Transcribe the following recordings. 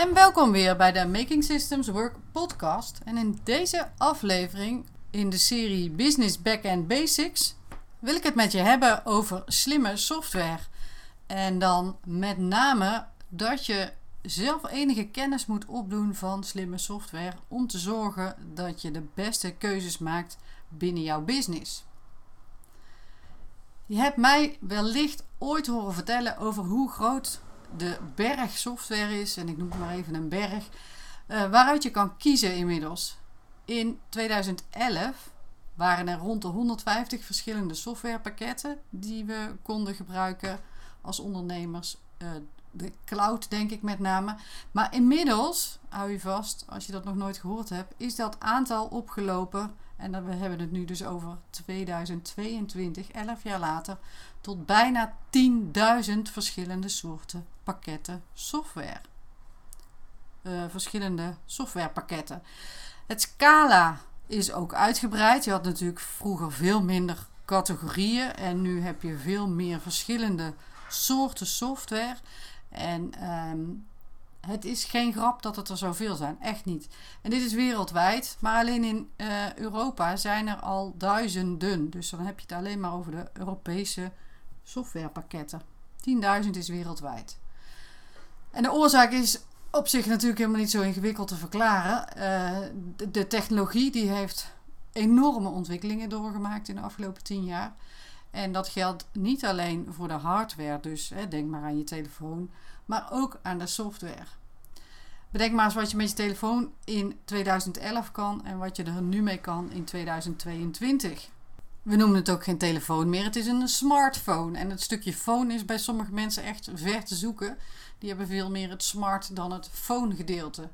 En welkom weer bij de Making Systems Work podcast. En in deze aflevering in de serie Business Backend Basics wil ik het met je hebben over slimme software. En dan met name dat je zelf enige kennis moet opdoen van slimme software om te zorgen dat je de beste keuzes maakt binnen jouw business. Je hebt mij wellicht ooit horen vertellen over hoe groot de berg software is, en ik noem het maar even een berg, uh, waaruit je kan kiezen inmiddels. In 2011 waren er rond de 150 verschillende softwarepakketten die we konden gebruiken als ondernemers. Uh, de cloud, denk ik met name. Maar inmiddels, hou je vast, als je dat nog nooit gehoord hebt, is dat aantal opgelopen. En dan, we hebben het nu dus over 2022, 11 jaar later, tot bijna 10.000 verschillende soorten pakketten software. Uh, verschillende softwarepakketten. Het scala is ook uitgebreid. Je had natuurlijk vroeger veel minder categorieën en nu heb je veel meer verschillende soorten software. En um, het is geen grap dat het er zoveel zijn. Echt niet. En dit is wereldwijd. Maar alleen in uh, Europa zijn er al duizenden. Dus dan heb je het alleen maar over de Europese softwarepakketten. 10.000 is wereldwijd. En de oorzaak is op zich natuurlijk helemaal niet zo ingewikkeld te verklaren. Uh, de, de, technologie die heeft enorme ontwikkelingen doorgemaakt in de afgelopen 10 jaar. En dat geldt niet alleen voor de hardware, dus hè, denk maar aan je telefoon, maar ook aan de software. Bedenk maar eens wat je met je telefoon in 2011 kan en wat je er nu mee kan in 2022. We noemen het ook geen telefoon meer, het is een smartphone. En het stukje phone is bij sommige mensen echt ver te zoeken. Die hebben veel meer het smart dan het phone gedeelte.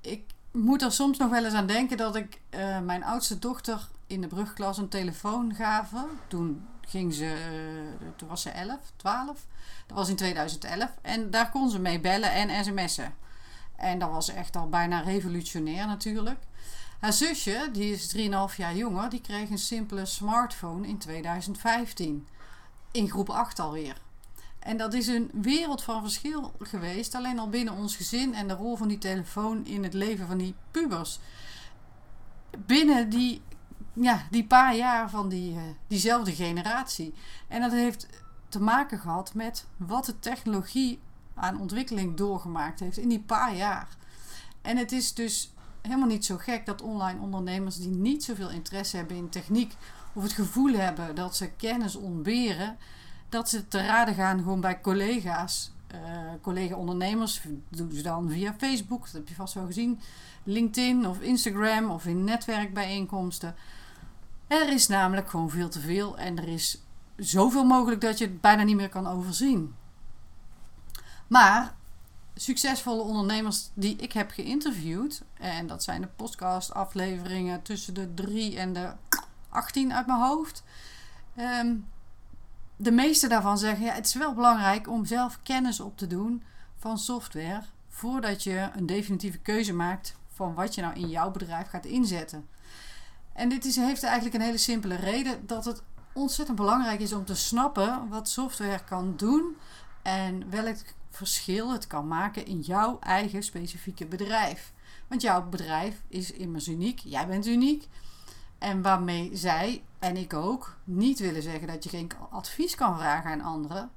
Ik moet er soms nog wel eens aan denken dat ik uh, mijn oudste dochter in de brugklas een telefoon gaven. Toen ging ze, uh, toen was ze 11, 12. Dat was in 2011. En daar kon ze mee bellen en sms'en. En dat was echt al bijna revolutionair natuurlijk. Haar zusje, die is 3,5 jaar jonger, die kreeg een simpele smartphone in 2015. In groep 8 alweer. En dat is een wereld van verschil geweest, alleen al binnen ons gezin en de rol van die telefoon in het leven van die pubers. Binnen die, ja, die paar jaar van die, uh, diezelfde generatie. En dat heeft te maken gehad met wat de technologie aan ontwikkeling doorgemaakt heeft in die paar jaar. En het is dus helemaal niet zo gek dat online ondernemers die niet zoveel interesse hebben in techniek of het gevoel hebben dat ze kennis ontberen, dat ze te raden gaan gewoon bij collega's. Uh, collega-ondernemers doen ze dan via Facebook, dat heb je vast wel gezien, LinkedIn of Instagram of in netwerkbijeenkomsten. Er is namelijk gewoon veel te veel en er is zoveel mogelijk dat je het bijna niet meer kan overzien. Maar succesvolle ondernemers die ik heb geïnterviewd, en dat zijn de podcast-afleveringen tussen de 3 en de 18 uit mijn hoofd. Um, de meeste daarvan zeggen: ja, het is wel belangrijk om zelf kennis op te doen van software voordat je een definitieve keuze maakt van wat je nou in jouw bedrijf gaat inzetten. En dit is, heeft eigenlijk een hele simpele reden dat het ontzettend belangrijk is om te snappen wat software kan doen en welk verschil het kan maken in jouw eigen specifieke bedrijf. Want jouw bedrijf is immers uniek, jij bent uniek. En waarmee zij en ik ook niet willen zeggen dat je geen advies kan vragen aan anderen,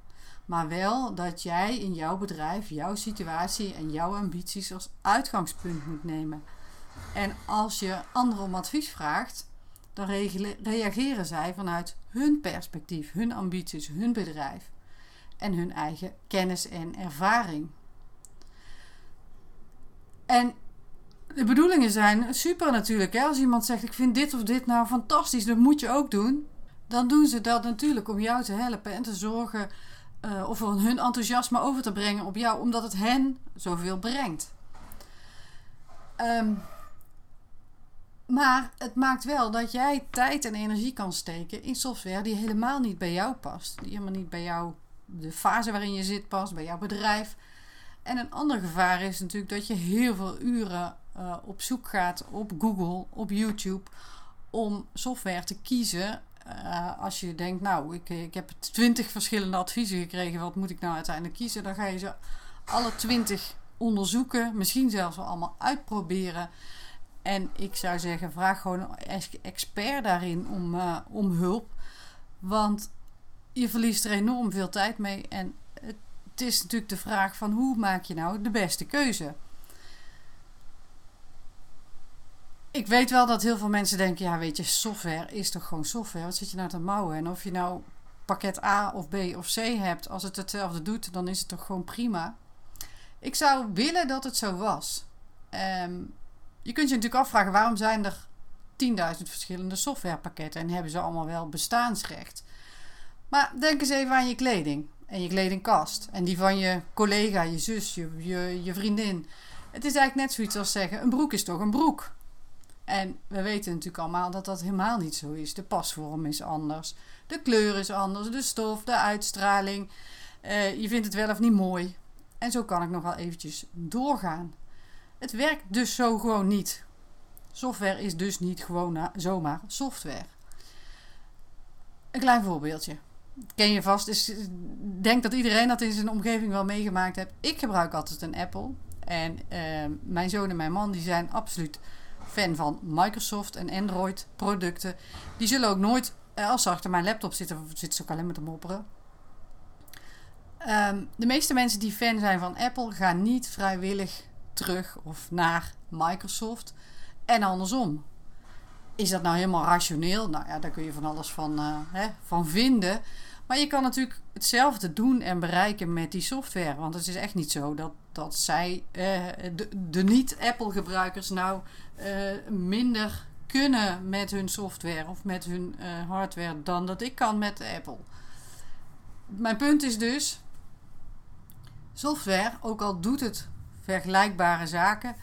maar wel dat jij in jouw bedrijf jouw situatie en jouw ambities als uitgangspunt moet nemen. En als je anderen om advies vraagt, dan reageren zij vanuit hun perspectief, hun ambities, hun bedrijf en hun eigen kennis en ervaring. En de bedoelingen zijn super natuurlijk. Hè? Als iemand zegt: Ik vind dit of dit nou fantastisch, dat moet je ook doen. Dan doen ze dat natuurlijk om jou te helpen en te zorgen uh, of hun enthousiasme over te brengen op jou, omdat het hen zoveel brengt. Um, maar het maakt wel dat jij tijd en energie kan steken in software die helemaal niet bij jou past. Die helemaal niet bij jou, de fase waarin je zit past, bij jouw bedrijf. En een ander gevaar is natuurlijk dat je heel veel uren uh, op zoek gaat op Google, op YouTube, om software te kiezen. Uh, als je denkt, nou, ik, ik heb twintig verschillende adviezen gekregen, wat moet ik nou uiteindelijk kiezen? Dan ga je ze alle twintig onderzoeken, misschien zelfs wel allemaal uitproberen. En ik zou zeggen, vraag gewoon een expert daarin om, uh, om hulp. Want je verliest er enorm veel tijd mee. En het is natuurlijk de vraag van hoe maak je nou de beste keuze? Ik weet wel dat heel veel mensen denken, ja weet je, software is toch gewoon software? Wat zit je nou te mouwen? En of je nou pakket A of B of C hebt, als het hetzelfde doet, dan is het toch gewoon prima. Ik zou willen dat het zo was. Um, je kunt je natuurlijk afvragen, waarom zijn er 10.000 verschillende softwarepakketten en hebben ze allemaal wel bestaansrecht? Maar denk eens even aan je kleding en je kledingkast. En die van je collega, je zus, je, je, vriendin. Het is eigenlijk net zoiets als zeggen: een broek is toch een broek. En we weten natuurlijk allemaal dat dat helemaal niet zo is. De pasvorm is anders, de kleur is anders, de stof, de uitstraling. Uh, je vindt het wel of niet mooi. En zo kan ik nog wel eventjes doorgaan. Het werkt dus zo gewoon niet. Software is dus niet gewoon zomaar software. Een klein voorbeeldje ken je vast. Ik denk dat iedereen dat in zijn omgeving wel meegemaakt heeft. Ik gebruik altijd een Apple. En uh, mijn zoon en mijn man die zijn absoluut fan van Microsoft en Android producten. Die zullen ook nooit, eh, als ze achter mijn laptop zitten, zitten ze ook alleen maar te mopperen. Um, de meeste mensen die fan zijn van Apple gaan niet vrijwillig terug of naar Microsoft. En andersom. Is dat nou helemaal rationeel? Nou ja, daar kun je van alles van, uh, hè, van vinden. Maar je kan natuurlijk hetzelfde doen en bereiken met die software. Want het is echt niet zo dat, dat zij, uh, de, niet-Apple-gebruikers, nou uh, minder kunnen met hun software of met hun hardware dan dat ik kan met Apple. Mijn punt is dus: software, ook al doet het vergelijkbare zaken,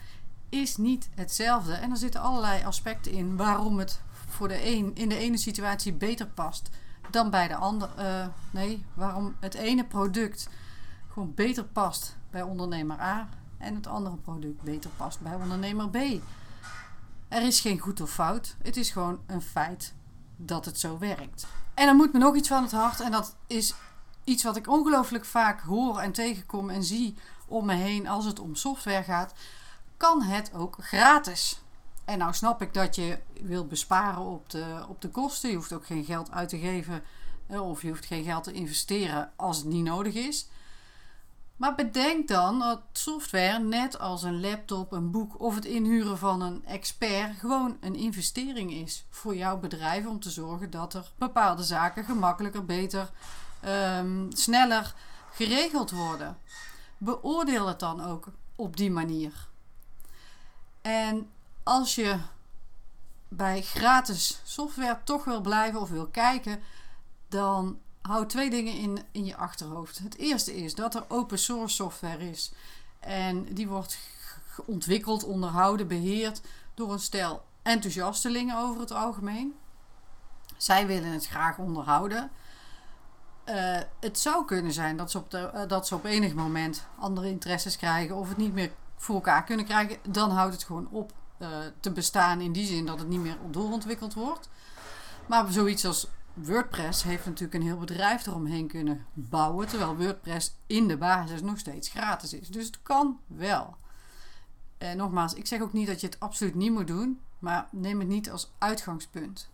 is niet hetzelfde. En er zitten allerlei aspecten in waarom het voor de een in de ene situatie beter past dan bij de andere. Uh, nee, waarom het ene product gewoon beter past bij ondernemer A en het andere product beter past bij ondernemer B. Er is geen goed of fout. Het is gewoon een feit dat het zo werkt. En dan moet me nog iets van het hart. En dat is iets wat ik ongelooflijk vaak hoor en tegenkom en zie om me heen als het om software gaat kan het ook gratis. En nou snap ik dat je wilt besparen op de, op de kosten. Je hoeft ook geen geld uit te geven eh, of je hoeft geen geld te investeren als het niet nodig is. Maar bedenk dan dat software, net als een laptop, een boek of het inhuren van een expert, gewoon een investering is voor jouw bedrijf om te zorgen dat er bepaalde zaken gemakkelijker, beter, um, sneller geregeld worden. Beoordeel het dan ook op die manier. En als je bij gratis software toch wil blijven of wil kijken, dan hou twee dingen in, in je achterhoofd. Het eerste is dat er open source software is. En die wordt ontwikkeld, onderhouden, beheerd door een stel enthousiastelingen over het algemeen. Zij willen het graag onderhouden. Uh, het zou kunnen zijn dat ze, op de, uh, dat ze op enig moment andere interesses krijgen of het niet meer voor elkaar kunnen krijgen, dan houdt het gewoon op te bestaan in die zin dat het niet meer doorontwikkeld wordt. Maar zoiets als WordPress heeft natuurlijk een heel bedrijf eromheen kunnen bouwen, terwijl WordPress in de basis nog steeds gratis is. Dus het kan wel. En nogmaals, ik zeg ook niet dat je het absoluut niet moet doen, maar neem het niet als uitgangspunt.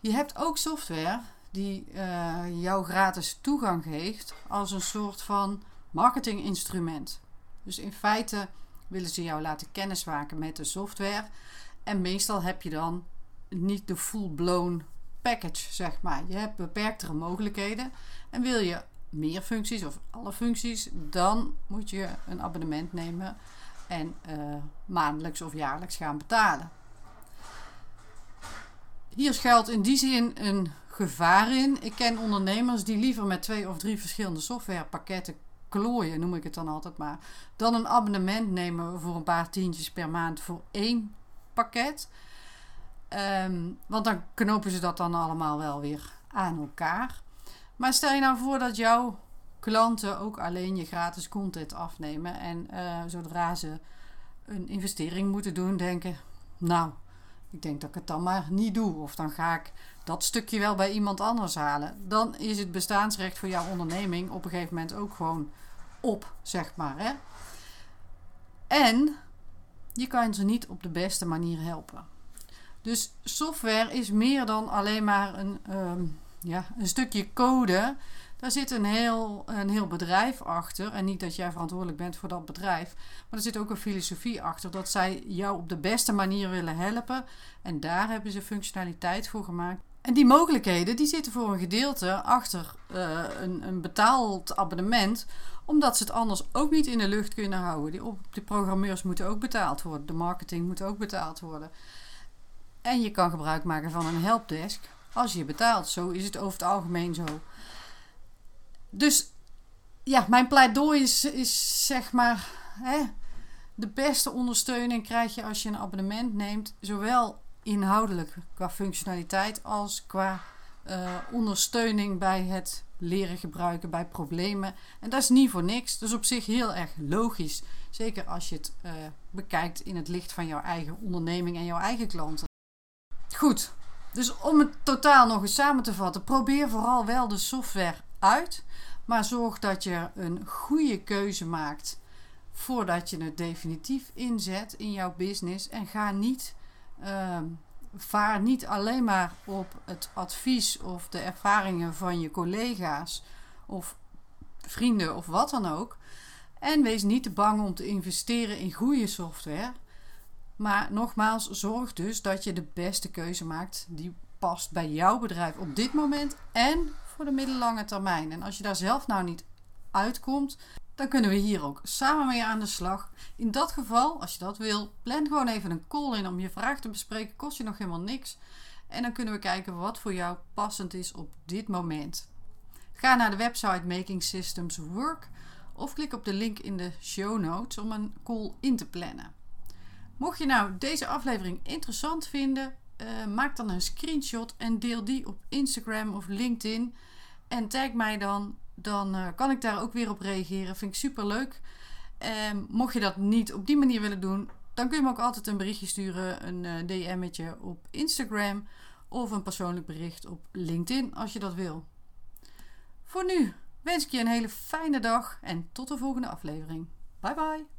Je hebt ook software die uh, jou gratis toegang geeft als een soort van marketinginstrument. Dus in feite willen ze jou laten kennismaken met de software. En meestal heb je dan niet de full-blown package, zeg maar. Je hebt beperktere mogelijkheden. En wil je meer functies of alle functies, dan moet je een abonnement nemen en uh, maandelijks of jaarlijks gaan betalen. Hier schuilt in die zin een gevaar in. Ik ken ondernemers die liever met twee of drie verschillende softwarepakketten klooien, noem ik het dan altijd maar. Dan een abonnement nemen voor een paar tientjes per maand voor één pakket. Ehm, want dan knopen ze dat dan allemaal wel weer aan elkaar. Maar stel je nou voor dat jouw klanten ook alleen je gratis content afnemen. En uh, zodra ze een investering moeten doen, denken: Nou, ik denk dat ik het dan maar niet doe. Of dan ga ik dat stukje wel bij iemand anders halen. Dan is het bestaansrecht voor jouw onderneming op een gegeven moment ook gewoon op, zeg maar. Hè? En je kan ze niet op de beste manier helpen. Dus software is meer dan alleen maar een, ehm, ja, een stukje code. Daar zit een heel, een heel bedrijf achter. En niet dat jij verantwoordelijk bent voor dat bedrijf. Maar er zit ook een filosofie achter. Dat zij jou op de beste manier willen helpen. En daar hebben ze functionaliteit voor gemaakt. En die mogelijkheden die zitten voor een gedeelte achter uh, een, een betaald abonnement. Omdat ze het anders ook niet in de lucht kunnen houden. Die, op, die programmeurs moeten ook betaald worden. De marketing moet ook betaald worden. En je kan gebruik maken van een helpdesk als je betaalt. Zo is het over het algemeen zo. Dus ja, mijn pleidooi is, is zeg maar. Hè, de beste ondersteuning krijg je als je een abonnement neemt. Zowel inhoudelijk qua functionaliteit als qua uh, ondersteuning bij het leren gebruiken bij problemen. En dat is niet voor niks. Is op zich heel erg logisch. Zeker als je het uh, bekijkt in het licht van jouw eigen onderneming en jouw eigen klanten. Goed, dus om het totaal nog eens samen te vatten, probeer vooral wel de software uit. Maar zorg dat je een goede keuze maakt voordat je het definitief inzet in jouw business. En ga niet, uh, vaar niet alleen maar op het advies of de ervaringen van je collega's of vrienden of wat dan ook. En wees niet te bang om te investeren in goede software. Maar nogmaals, zorg dus dat je de beste keuze maakt die past bij jouw bedrijf op dit moment en voor de middellange termijn. En als je daar zelf nou niet uitkomt, dan kunnen we hier ook samen mee aan de slag. In dat geval, als je dat wil, plan gewoon even een call in om je vraag te bespreken. Kost je nog helemaal niks. En dan kunnen we kijken wat voor jou passend is op dit moment. Ga naar de website Making Systems Work of klik op de link in de show notes om een call in te plannen. Mocht je nou deze aflevering interessant vinden, uh, maak dan een screenshot en deel die op Instagram of LinkedIn. En tag mij dan, dan uh, kan ik daar ook weer op reageren. Vind ik super leuk. Uh, mocht je dat niet op die manier willen doen, dan kun je me ook altijd een berichtje sturen, een uh, DM'tje op Instagram of een persoonlijk bericht op LinkedIn als je dat wil. Voor nu wens ik je een hele fijne dag en tot de volgende aflevering. Bye bye.